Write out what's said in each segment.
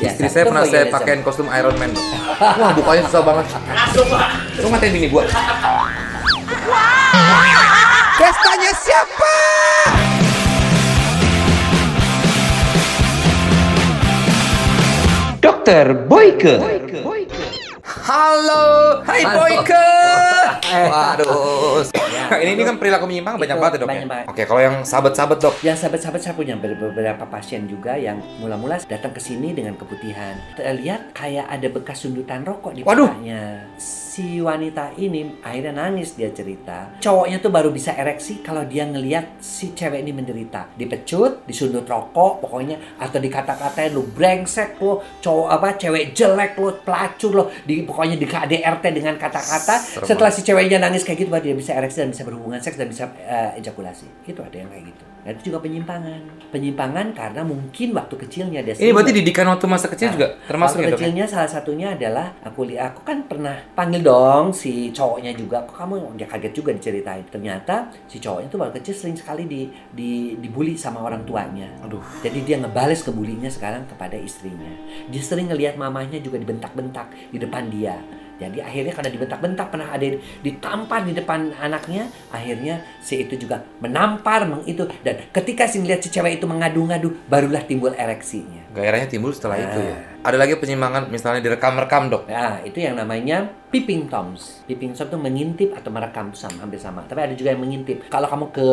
Biasa. Istri saya Itu pernah saya pakein kostum Iron Man. Wah, bukanya susah banget. Lu ngatain bini gua. Pestanya siapa? Dokter Boyke. Halo, hai Halo. Boyke. Eh. Waduh. ini ini kan perilaku menyimpang banyak banget ya, dok. ya? banyak banget. Oke, kalau yang sahabat-sahabat dok, Yang sahabat-sahabat saya punya ber- beberapa pasien juga yang mula-mula datang ke sini dengan keputihan. Terlihat kayak ada bekas sundutan rokok di Waduh. pahanya. Si wanita ini akhirnya nangis dia cerita. Cowoknya tuh baru bisa ereksi kalau dia ngelihat si cewek ini menderita. Dipecut, disundut rokok pokoknya atau dikata-katain lu brengsek lo, cowok apa cewek jelek lo, pelacur lo, di pokoknya di KDRT dengan kata-kata. Setelah si ceweknya nangis kayak gitu baru dia bisa ereksi dan bisa berhubungan seks dan bisa eh, ejakulasi. Gitu ada yang kayak gitu. Nah, itu juga penyimpangan. Penyimpangan karena mungkin waktu kecilnya dia ini berarti didikan waktu masa kecil Nah, juga termasuk waktu ya, ya? kecilnya salah satunya adalah aku lihat aku kan pernah panggil dong si cowoknya juga kok kamu dia kaget juga diceritain ternyata si cowoknya tuh waktu kecil sering sekali di, di dibully sama orang tuanya Aduh. jadi dia ngebales kebulinya sekarang kepada istrinya dia sering ngelihat mamahnya juga dibentak-bentak di depan dia jadi akhirnya karena dibentak-bentak pernah ada ditampar di depan anaknya, akhirnya si itu juga menampar meng itu dan ketika si ngeliat si cewek itu mengadu-ngadu, barulah timbul ereksinya. Gairahnya timbul setelah Nah. itu ya. Ada lagi penyimpangan misalnya direkam-rekam dok. Nah, itu yang namanya peeping toms. Peeping toms itu mengintip atau merekam sama hampir sama. Tapi ada juga yang mengintip. Kalau kamu ke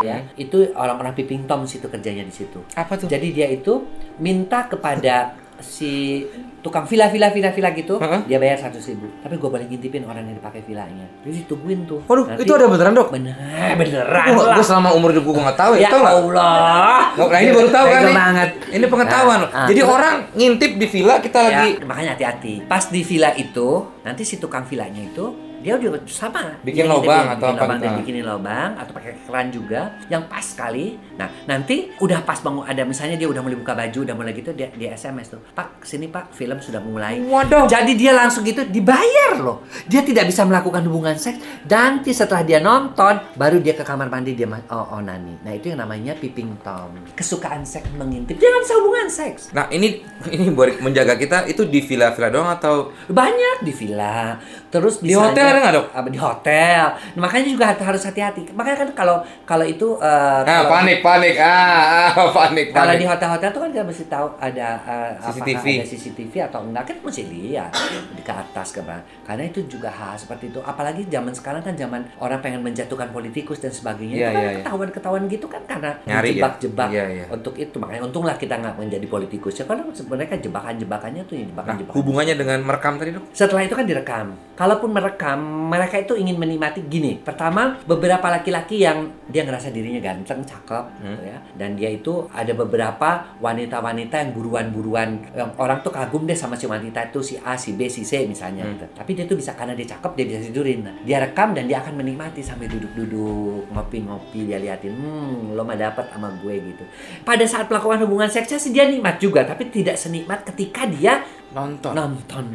ya, itu orang-orang peeping toms itu kerjanya di situ. Apa tuh? Jadi dia itu minta kepada si tukang villa villa villa villa gitu, Heeh. dia bayar seratus ribu. Tapi gue boleh ngintipin orang yang dipakai villanya. Jadi ditungguin tuh. Waduh, Nanti- itu ada beneran dok? bener beneran Gue lah. selama umur hidup gue nggak tahu ya, Ya tau nggak? Allah. Nah, ini baru tahu kan banget. Ini pengetahuan. Nah, ah. Jadi orang ngintip di villa kita lagi Ya, makanya hati-hati. Pas di villa itu, nanti si tukang villanya itu dia juga sama. Bikin Dia lubang ngintipin, atau bikin apa lubang gitu. dan bikinin lubang atau pakai keran juga yang pas sekali. Nah, nanti udah pas bangun ada misalnya dia udah mulai buka baju, udah mulai gitu dia dia SMS tuh. Pak, sini Pak, film sudah mulai. Waduh. Jadi dia langsung gitu dibayar loh. Dia tidak bisa melakukan hubungan seks. Nanti setelah dia nonton, baru dia ke kamar mandi dia ma- oh, onani. Nah itu yang namanya peeping tom. Kesukaan seks mengintip. Dia nggak bisa hubungan seks. Nah ini ini buat menjaga kita itu di villa-villa doang atau Banyak di villa. Terus Di hotel ada nggak, Dok? Di hotel. Nah, makanya juga harus hati-hati. Makanya kan kalau kalau itu ah eh, kalau- panik panik ah, ah panik Kalau panik. di hotel-hotel tuh kan kita mesti tahu ada eh, CCTV. ada CCTV atau enggak kan mesti lihat di ke atas ke bawah. Karena itu juga hal seperti itu. Apalagi zaman sekarang kan zaman orang pengen menjatuhkan politikus dan sebagainya. Iya, itu kan iya, iya. ketahuan-ketahuan gitu kan karena Nyari ya? jebak-jebak Iya, iya. untuk itu. Makanya untunglah kita nggak menjadi politikus. Ya kalau sebenarnya kan jebakan-jebakannya tuh Nah, yang jebakan-jebakan. hubungannya dengan merekam tadi dok? Setelah itu kan direkam. Kalaupun merekam, mereka itu ingin menikmati gini. Pertama, beberapa laki-laki yang dia ngerasa dirinya ganteng, cakep, Hmm. gitu ya. Dan dia itu ada beberapa wanita-wanita yang buruan-buruan yang orang tuh kagum deh sama si wanita itu si A, si B, si C misalnya. Hmm. gitu. Tapi dia tuh bisa karena dia cakep, dia bisa tidurin. Nah, dia rekam dan dia akan menikmati sambil duduk-duduk, ngopi-ngopi, dia liatin, hmm, lo mah dapat sama gue gitu. Pada saat melakukan hubungan seksnya sih dia nikmat juga, tapi tidak senikmat ketika dia Nonton. nonton.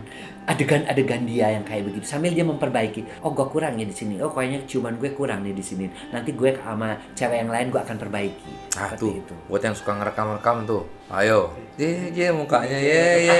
Adegan-adegan dia yang kayak begitu. Sambil dia memperbaiki. Oh gue kurang ya di sini. Oh kayaknya ciuman gue kurang nih di sini. Nanti gue sama cewek yang lain gue akan perbaiki. Ah seperti tuh, itu. Buat yang suka ngerekam-rekam tuh, ayo, ye ye mukanya. Ye ye.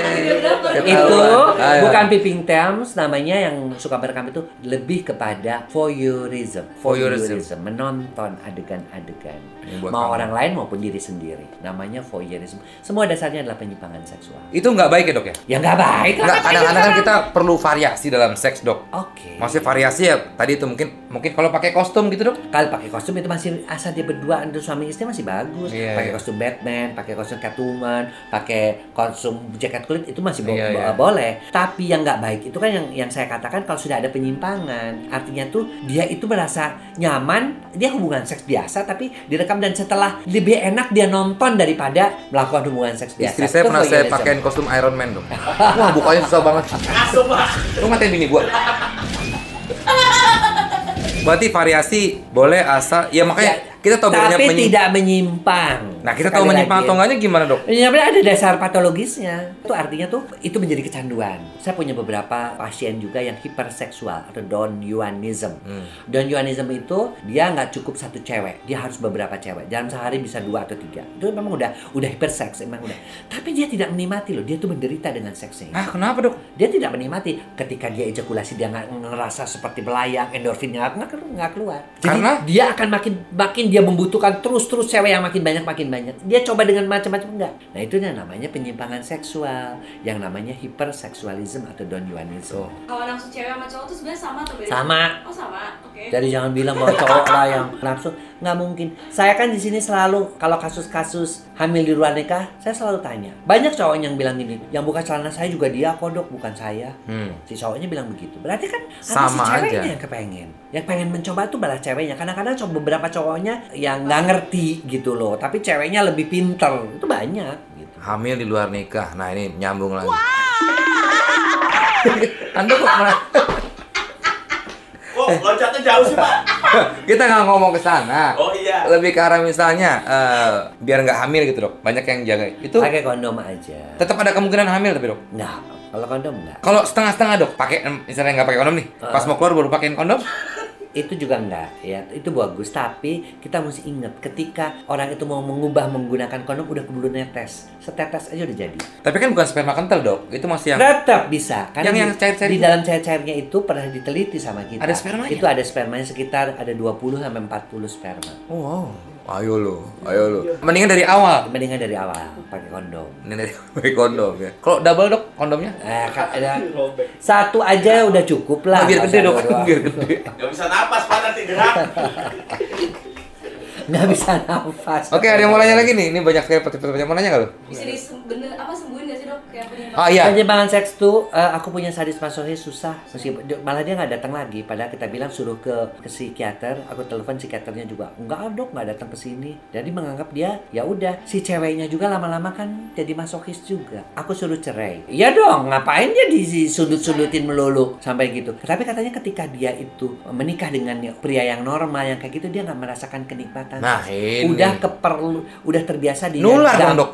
itu Ayo. bukan peeping toms. Namanya yang suka merekam itu lebih kepada voyeurism. Voyeurism. menonton adegan-adegan. Mau kamu. orang lain maupun diri sendiri. Namanya voyeurism. Semua dasarnya adalah penyimpangan seksual. Itu nggak baik ya dok ya? Ya nggak baik lah Nggak, kadang-kadang kan kita perlu variasi dalam seks dok. oke Maksudnya variasi ya tadi itu mungkin mungkin kalau pakai kostum gitu dok? Kalau pakai kostum itu masih asal dia berdua untuk suami istri masih bagus. Iya, pakai iya. kostum Batman, pakai kostum Catwoman, pakai kostum jaket kulit itu masih bo- Iya, bo- iya. boleh. Tapi yang nggak baik itu kan yang yang saya katakan kalau sudah ada penyimpangan, artinya tuh dia itu merasa nyaman, dia hubungan seks biasa tapi direkam dan setelah lebih enak dia nonton daripada melakukan hubungan seks biasa. Istri saya Itu pernah saya voyeurism. pakein kostum Iron Man dok. Wah bukanya susah banget. Lu ngatain bini gua. Berarti variasi boleh asal ya makanya Ya, kita tahu banyak tapi tidak menyimpang. Nah, kita Sekali tahu menyimpang atau enggaknya gimana, Dok? Ya, ada dasar patologisnya. Itu artinya tuh itu menjadi kecanduan. Saya punya beberapa pasien juga yang hiperseksual atau don yuanism. Hmm. Don yuanism itu dia nggak cukup satu cewek, dia harus beberapa cewek. Dalam sehari bisa dua atau tiga. Itu memang udah udah hiperseks, emang udah. Tapi dia tidak menikmati loh, dia tuh menderita dengan seksnya. Ah, kenapa, Dok? Dia tidak menikmati ketika dia ejakulasi dia nggak ngerasa seperti belayang, endorfinnya nggak kelu- nggak keluar. Jadi Karena? dia akan makin makin dia membutuhkan terus terus cewek yang makin banyak makin banyak. Dia coba dengan macam-macam enggak. Nah itu yang namanya penyimpangan seksual, yang namanya hiperseksualism atau donjuanism. Kalau nafsu cewek sama cowok tuh sebenarnya sama atau beda? Sama. Oh sama, oke. Jadi jangan bilang bahwa cowok lah yang nafsu, nggak mungkin. Saya kan di sini selalu kalau kasus-kasus hamil di luar nikah, saya selalu tanya. Banyak cowok yang bilang gini, yang buka celana saya juga dia kodok, bukan saya. Hmm. Si cowoknya bilang begitu. Berarti kan si Sama ceweknya aja. yang kepengen. Yang pengen mencoba tuh balas ceweknya. Kadang-kadang coba beberapa cowoknya yang nggak ngerti gitu loh. Tapi ceweknya lebih pinter. Itu banyak gitu. Hamil di luar nikah. Nah, ini nyambung lagi. Anda kok malah Oh, loncatnya jauh sih, Pak. kita nggak ngomong ke sana. Oh iya. Lebih ke arah misalnya eh, biar nggak hamil gitu dok. Banyak yang jaga. Itu Pakai kondom aja. tetap ada kemungkinan hamil tapi dok. Nggak. Kalau kondom nggak. Kalau setengah-setengah dok, pakai misalnya nggak pakai kondom nih, pas mau keluar baru pakein kondom. Itu juga enggak ya. Itu bagus tapi kita mesti ingat ketika orang itu mau mengubah menggunakan kondom udah keburu netes. Setetes aja udah jadi. Tapi kan bukan sperma kental dok, itu masih yang tetap bisa. Karena Yang- yang di- cair-cair di dalam cair-cairnya itu pernah diteliti sama kita. Ada spermanya? itu ada spermanya sekitar ada 20 sampai 40 sperma. Oh, wow. Ayo lo, ayo lo. Mendingan dari awal. mendingan dari awal pakai kondom Ini dari pakai kondom ya. Kalau double dok kondomnya? Eh, ada satu aja udah cukup lah biar gede dok, biar gede. Gak bisa napas, Pak, nanti gerak. nggak bisa nafas Oke, ada yang mau nanya lagi nih. Ini banyak sekali pertanyaan. Mau nanya nggak lo? Bisa bener apa sembuhin Ah iya. Penyimpangan seks tuh eh, aku punya sadis masochis susah. Meskipun malah dia nggak datang lagi. Padahal kita bilang suruh ke ke psikiater. Aku telepon psikiaternya juga enggak dok nggak datang ke sini. Jadi menganggap dia ya udah. Si ceweknya juga lama-lama kan jadi masochis juga. Aku suruh cerai. Iya dong ngapain dia di sudut-sudutin melulu? Sampai gitu. Tapi katanya ketika dia itu menikah dengan pria yang normal yang kayak gitu dia nggak merasakan kenikmatan. Nah, ini. udah keperlu udah terbiasa dia Nular dong, Dok.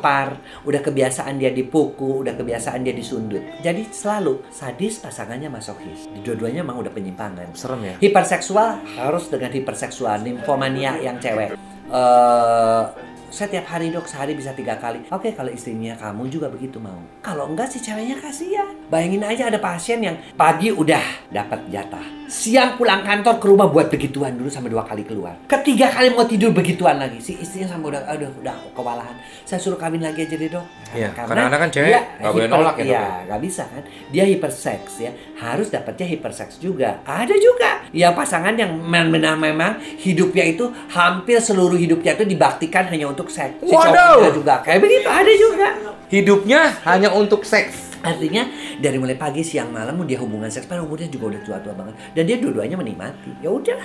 udah kebiasaan dia dipukul, udah kebiasaan dia disundut. Jadi selalu sadis pasangannya masochis. Di dua-duanya emang udah penyimpangan. Serem ya. Hiperseksual harus dengan hiperseksual, nymphomania yang cewek. Eh saya tiap hari dok sehari bisa tiga kali. Oke kalau istrinya kamu juga begitu mau. Kalau enggak si ceweknya kasihan. Bayangin aja ada pasien yang pagi udah dapat jatah. Siang pulang kantor ke rumah buat begituan dulu sampai dua kali keluar. Ketiga kali mau tidur begituan lagi. Si istrinya sampai udah aduh udah kewalahan. Saya suruh kawin lagi aja deh dok. Iya, Karena kadang-kadang kan cewek nggak boleh nolak ya, Iya, nggak bisa kan. Dia hiperseks ya. Harus dapatnya hiperseks juga. Ada juga ya pasangan yang memang memang hidupnya itu hampir seluruh hidupnya itu dibaktikan hanya untuk seks. Si Waduh. juga kayak begitu ada juga. Hidupnya hanya untuk seks. Artinya dari mulai pagi siang malam dia hubungan seks pada umurnya juga udah tua-tua banget dan dia dua-duanya menikmati. Ya udah,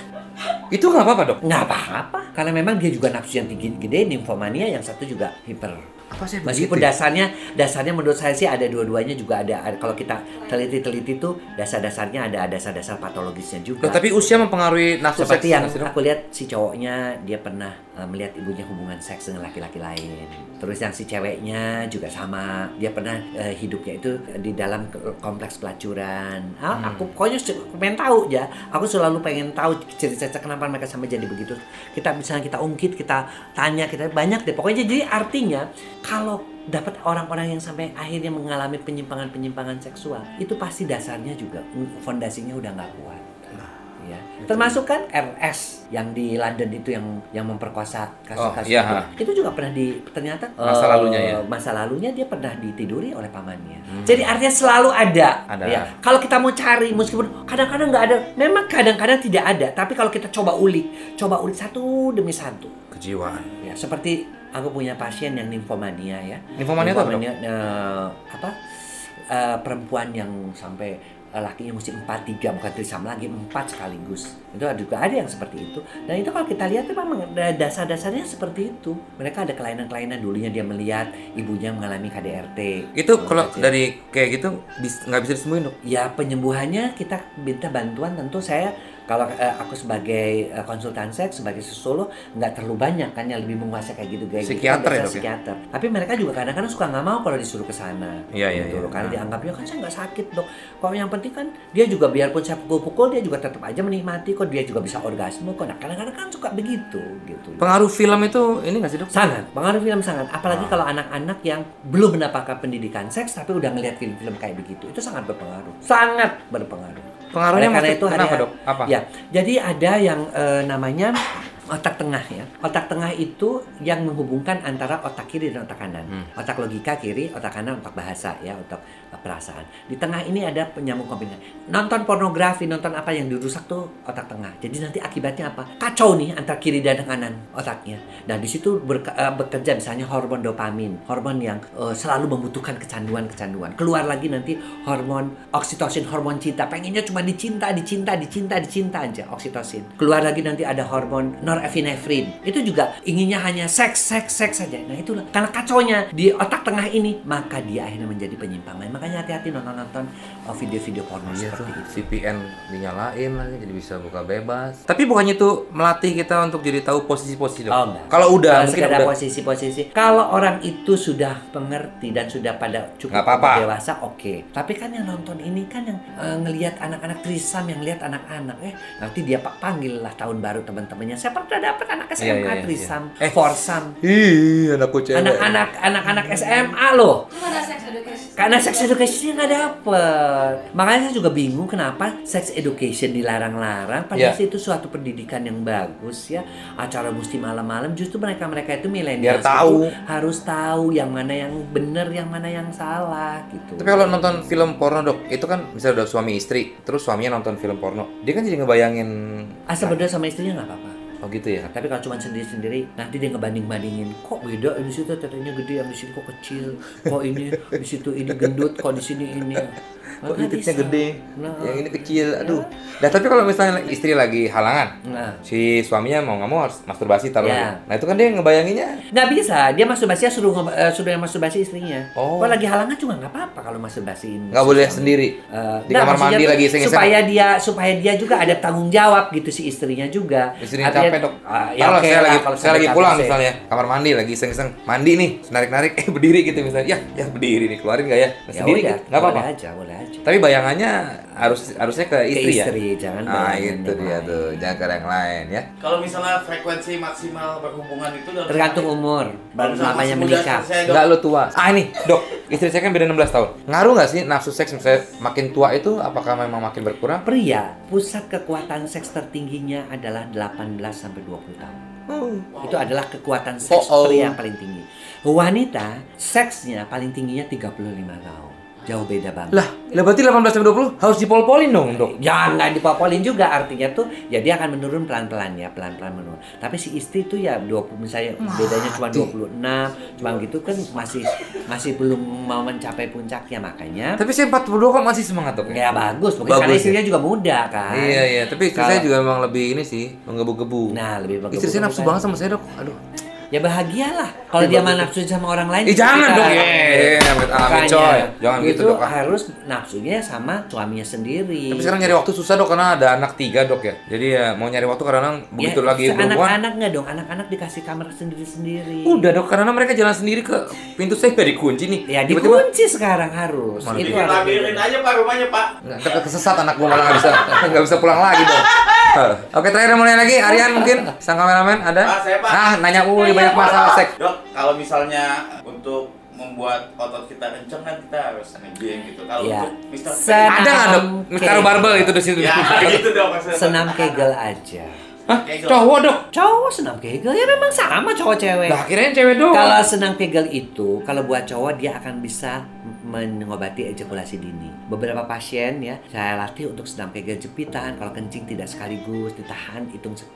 Itu nggak apa-apa dok. nggak apa-apa. Karena memang dia juga nafsu yang tinggi gede, nymphomania yang satu juga hiper Apa sih Meskipun dasarnya dasarnya menurut saya sih ada dua-duanya juga ada, kalau kita teliti-teliti tuh dasar-dasarnya ada dasar-dasar patologisnya juga. Loh, tapi usia mempengaruhi nafsu seperti yang Dok? aku lihat si cowoknya dia pernah uh, melihat ibunya hubungan seks dengan laki-laki lain. Terus yang si ceweknya juga sama, dia pernah uh, hidupnya itu di dalam kompleks pelacuran. Ah, Hmm. Aku pokoknya se- pengen tahu ya. Aku selalu pengen tahu cerita-cerita kenapa mereka sampai jadi begitu. Kita misalnya kita ungkit, kita tanya, kita banyak deh. Pokoknya jadi artinya kalau dapat orang-orang yang sampai akhirnya mengalami penyimpangan-penyimpangan seksual itu pasti dasarnya juga fondasinya udah nggak kuat ya. Termasuk kan RS yang di London itu yang yang memperkosa kasus-kasus Oh, iya, itu. Itu juga pernah di ternyata Masa eh, lalunya ya? Masa lalunya dia pernah ditiduri oleh pamannya. Jadi artinya selalu ada. Ada. Ya. Kalau kita mau cari meskipun kadang-kadang nggak ada, memang kadang-kadang tidak ada. Tapi kalau kita coba ulik, coba ulik satu demi satu. Kejiwaan. Ya, seperti aku punya pasien yang nymphomania ya. Nymphomania itu apa, eh, apa? Eh, perempuan yang sampai lakinya mesti empat tiga bukan trisam lagi empat sekaligus itu juga ada yang seperti itu dan itu kalau kita lihat itu memang da- dasar-dasarnya seperti itu mereka ada kelainan-kelainan dulunya dia melihat ibunya mengalami KDRT Itu kalau saya. dari kayak gitu nggak bisa disembuhin dok. ya penyembuhannya kita minta bantuan tentu saya Kalau eh, aku sebagai eh, konsultan seks, sebagai solo nggak terlalu banyak kan yang lebih menguasai kayak gitu kayak gitu. Psikiater ya, Biasanya dok, ya? psikiater. Tapi mereka juga kadang-kadang suka nggak mau kalau disuruh ke sana. Iya, iya, gitu loh. Karena Nah. dianggapnya kan saya nggak sakit dok. Kalau yang penting kan dia juga biarpun saya pukul-pukul dia juga tetap aja menikmati kok dia juga bisa orgasme kok. Nah kadang-kadang kan suka begitu gitu. Pengaruh film itu ini nggak sih dok? Sangat, pengaruh film sangat. Apalagi Ah. kalau anak-anak yang belum mendapatkan pendidikan seks tapi udah ngeliat film-film kayak begitu, itu sangat berpengaruh. Sangat berpengaruh. Pengaruhnya Oleh karena itu kenapa hari- dok? Apa? Ya, jadi ada yang eh, namanya otak tengah ya. Otak tengah itu yang menghubungkan antara otak kiri dan otak kanan. Hmm. Otak logika kiri, otak kanan otak bahasa ya, otak eh, perasaan. Di tengah ini ada penyambung kombinasi. Nonton pornografi, nonton apa yang dirusak tuh otak tengah. Jadi nanti akibatnya apa? Kacau nih antara kiri dan kanan otaknya. Nah, di situ eh, bekerja misalnya hormon dopamin, hormon yang eh, selalu membutuhkan kecanduan-kecanduan. Keluar lagi nanti hormon oksitosin, hormon cinta. Pengennya cuma dicinta, dicinta, dicinta, dicinta aja oksitosin. Keluar lagi nanti ada hormon norepinefrin. Itu juga inginnya hanya seks, seks, seks saja. Nah, itulah karena kacaunya di otak tengah ini, maka dia akhirnya menjadi penyimpang. Nah, Makanya hati-hati nonton-nonton eh, video-video porno Iya tuh, seperti itu. VPN dinyalain lagi jadi bisa buka bebas. Tapi bukannya itu melatih kita untuk jadi tahu posisi-posisi? Oh, enggak. Kalau udah Kalau mungkin udah. posisi-posisi. Kalau orang itu sudah mengerti dan sudah pada cukup apa-apa. dewasa, oke. Tapi kan yang nonton ini kan yang eh, ngelihat anak-anak trisam, yang lihat anak-anak, eh nanti dia pak panggil lah tahun baru teman-temannya. Saya pernah dapat anak SMA Iya, iya, iya, trisam, iya. Eh. foursome. Ih, anakku cewek. Anak-anak anak-anak SMA loh. Ada sex education. Karena sex education nggak dapet. Makanya saya juga bingung kenapa sex education dilarang-larang. Padahal Iya. itu suatu pendidikan yang bagus ya. Acara mesti malam-malam. Justru mereka-mereka itu milenial Biar tahu. harus tahu yang mana yang benar, yang mana yang salah gitu. Tapi kalau nonton film porno dok, itu kan misalnya udah suami istri, terus suaminya nonton film porno, dia kan jadi ngebayangin. asal berdua sama istrinya nggak apa-apa. Oh gitu ya. Tapi kalau cuma sendiri-sendiri, nanti dia ngebanding-bandingin. Kok beda di situ tetenya gede, yang di sini kok kecil. Kok ini di situ ini gendut, kok di sini ini. Kok titiknya bisa. gede, Nah. yang ini kecil, aduh. Nah tapi kalau misalnya istri lagi halangan, Nah. si suaminya mau nggak mau harus masturbasi taruh. Ya. Nah itu kan dia ngebayanginnya. Nggak bisa, dia masturbasi suruh nge- eh, suruh yang masturbasi istrinya. Oh. Kalau lagi halangan juga nggak apa-apa kalau masturbasiin. Nggak boleh sendiri. Eh, Di nggak, kamar mandi lagi iseng-iseng. supaya dia supaya dia juga ada tanggung jawab gitu si istrinya juga. Istrinya Artinya- capek dok. Ah, ya kalau oke saya lah, lagi kalau saya lagi pulang sih. misalnya kamar mandi lagi iseng-iseng mandi nih narik narik eh berdiri gitu misalnya ya ya berdiri nih keluarin nggak ya Nah, Ya sendiri gitu. nggak apa-apa Boleh aja, boleh aja. Tapi bayangannya harus harusnya ke istri, Ke ya istri, jangan nah bayangan itu dia lain. tuh jangan ke yang lain ya Kalau misalnya frekuensi maksimal berhubungan itu dalam Tergantung umur, misalnya namanya menikah. Enggak lo tua. Ah ini, Dok. Istri saya kan beda 16 tahun. Ngaruh nggak sih nafsu seks misalnya makin tua itu apakah memang makin berkurang? Pria, pusat kekuatan seks tertingginya adalah 18 sampai 20 tahun. Itu adalah kekuatan seks Oh, oh. pria yang paling tinggi. Wanita, seksnya paling tingginya 35 tahun. Jauh beda banget. Lah, lah berarti 18 sampai 20 harus dipol-polin dong, Dok. Jangan dipopolin juga artinya tuh ya dia akan menurun pelan-pelan ya, pelan-pelan menurun. Tapi si istri tuh ya 20 misalnya bedanya cuma 26, cuma gitu kan masih masih belum mau mencapai puncaknya makanya Tapi saya 42 kok masih semangat, Dok. ya bagus, mungkin Bagus, karena ya? istrinya juga muda kan. Iya, iya, tapi istri Kalau- saya juga memang lebih ini sih, menggebu-gebu. Nah, lebih bagus. Istri saya nafsu banget sama saya, Dok. Aduh. Ya bahagialah. Kalau dia mah nafsu sama orang lain. Eh, jangan dong. Eh, amit amit Makanya, coy. Jangan gitu, itu Dok. ah. harus nafsunya sama suaminya sendiri. Tapi sekarang nyari waktu susah, Dok, karena ada anak tiga, Dok ya. Jadi ya mau nyari waktu kadang begitu lagi berhubungan. Ya, Anak-anak nggak dong, anak-anak dikasih kamar sendiri-sendiri. Udah, Dok, karena mereka jalan sendiri ke pintu saya nggak dikunci nih. Ya dikunci sekarang harus. Mana Itu labirin aja pak rumahnya pak. Kesesat anak gua malah nggak bisa nggak bisa pulang lagi dong. Oke terakhir mulai lagi Aryan mungkin sang kameramen ada? Pak, saya, Pak. Ah nanya mulu banyak masalah seks. Dok, kalau misalnya untuk membuat otot kita kenceng kan kita harus nge-gym gitu. Kalau Ya. untuk Mister Ada nggak dok? Taruh barbel itu di situ. Ya, gitu dong maksudnya. Senam kegel aja. Hah? Cowok dok? Cowok senam kegel ya memang sama cowok cewek. Nah kirain cewek doang. Kalau senam kegel itu, kalau buat cowok dia akan bisa mengobati ejakulasi dini. Beberapa pasien ya, saya latih untuk senam kegel jepitan. Kalau kencing tidak sekaligus, ditahan, hitung 10,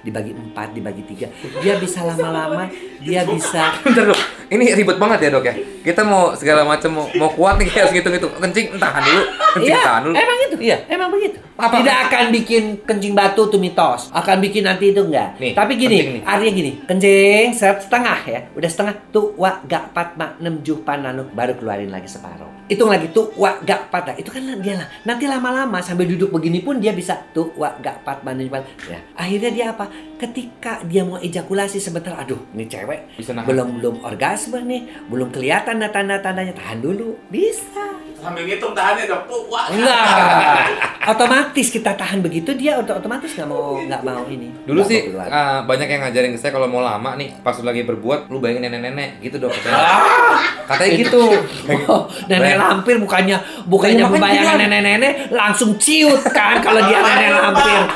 dibagi 4, dibagi 3. Dia bisa lama-lama, dia bisa Bentar dok, ini ribet banget ya dok ya. Kita mau segala macam mau, mau kuat nih kayak segitu gitu. Kencing tahan dulu, kencing Iya, tahan dulu. emang itu. Iya, emang begitu. Apa? Tidak akan bikin kencing batu itu mitos. Akan bukan bikin nanti itu enggak. Nih, Tapi gini, artinya gini, kencing set setengah ya, udah setengah tuh wa gak pat mak nem jupan nanu baru keluarin lagi separuh. Hitung lagi tuh wa gak pat nah, itu kan dia lah. Nanti lama-lama sambil duduk begini pun dia bisa tuh wa gak pat jupan. Ya, akhirnya dia apa? Ketika dia mau ejakulasi sebentar, aduh, ini cewek Bisa nahan. belum belum orgasme nih, belum kelihatan tanda-tandanya, tahan dulu, bisa. Sambil ngitung tahannya. Tuh, wah. Enggak. Otomatis kita tahan begitu dia oto- otomatis nggak mau nggak mau ini. Dulu Nggak sih ah, banyak yang ngajarin ke saya kalau mau lama nih pas lagi berbuat lu bayangin nenek-nenek gitu dok katanya. katanya gitu. Oh, nenek Bayang- lampir bukannya bukannya Iya, membayangkan nenek-nenek langsung ciut kan kalau dia nenek lampir.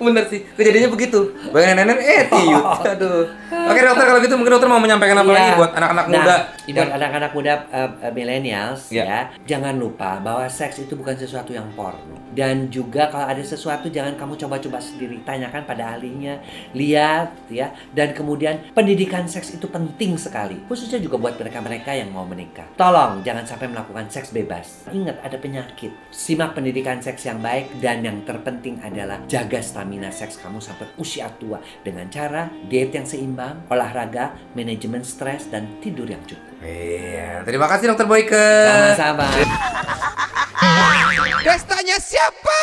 Bener sih, kejadiannya begitu. Bayangin nenek eh tiut. Aduh. Oke dokter kalau gitu mungkin dokter mau menyampaikan apa Iya. lagi buat anak-anak Nah, muda buat anak-anak muda uh, uh, millennials Iya. ya, jangan lupa bahwa seks itu bukan sesuatu yang porno. Dan juga kalau ada sesuatu jangan kamu coba-coba sendiri, tanyakan pada ahlinya, lihat ya. Dan kemudian pendidikan seks itu penting sekali, khususnya juga buat mereka-mereka yang mau menikah. Tolong jangan sampai melakukan seks bebas. Ingat ada penyakit. Simak pendidikan seks yang baik dan yang terpenting adalah jaga stamina seks kamu sampai usia tua dengan cara diet yang seimbang, olahraga, manajemen stres dan tidur yang cukup. Iya, terima kasih dokter Boyke. Sama-sama. Pestanya siapa?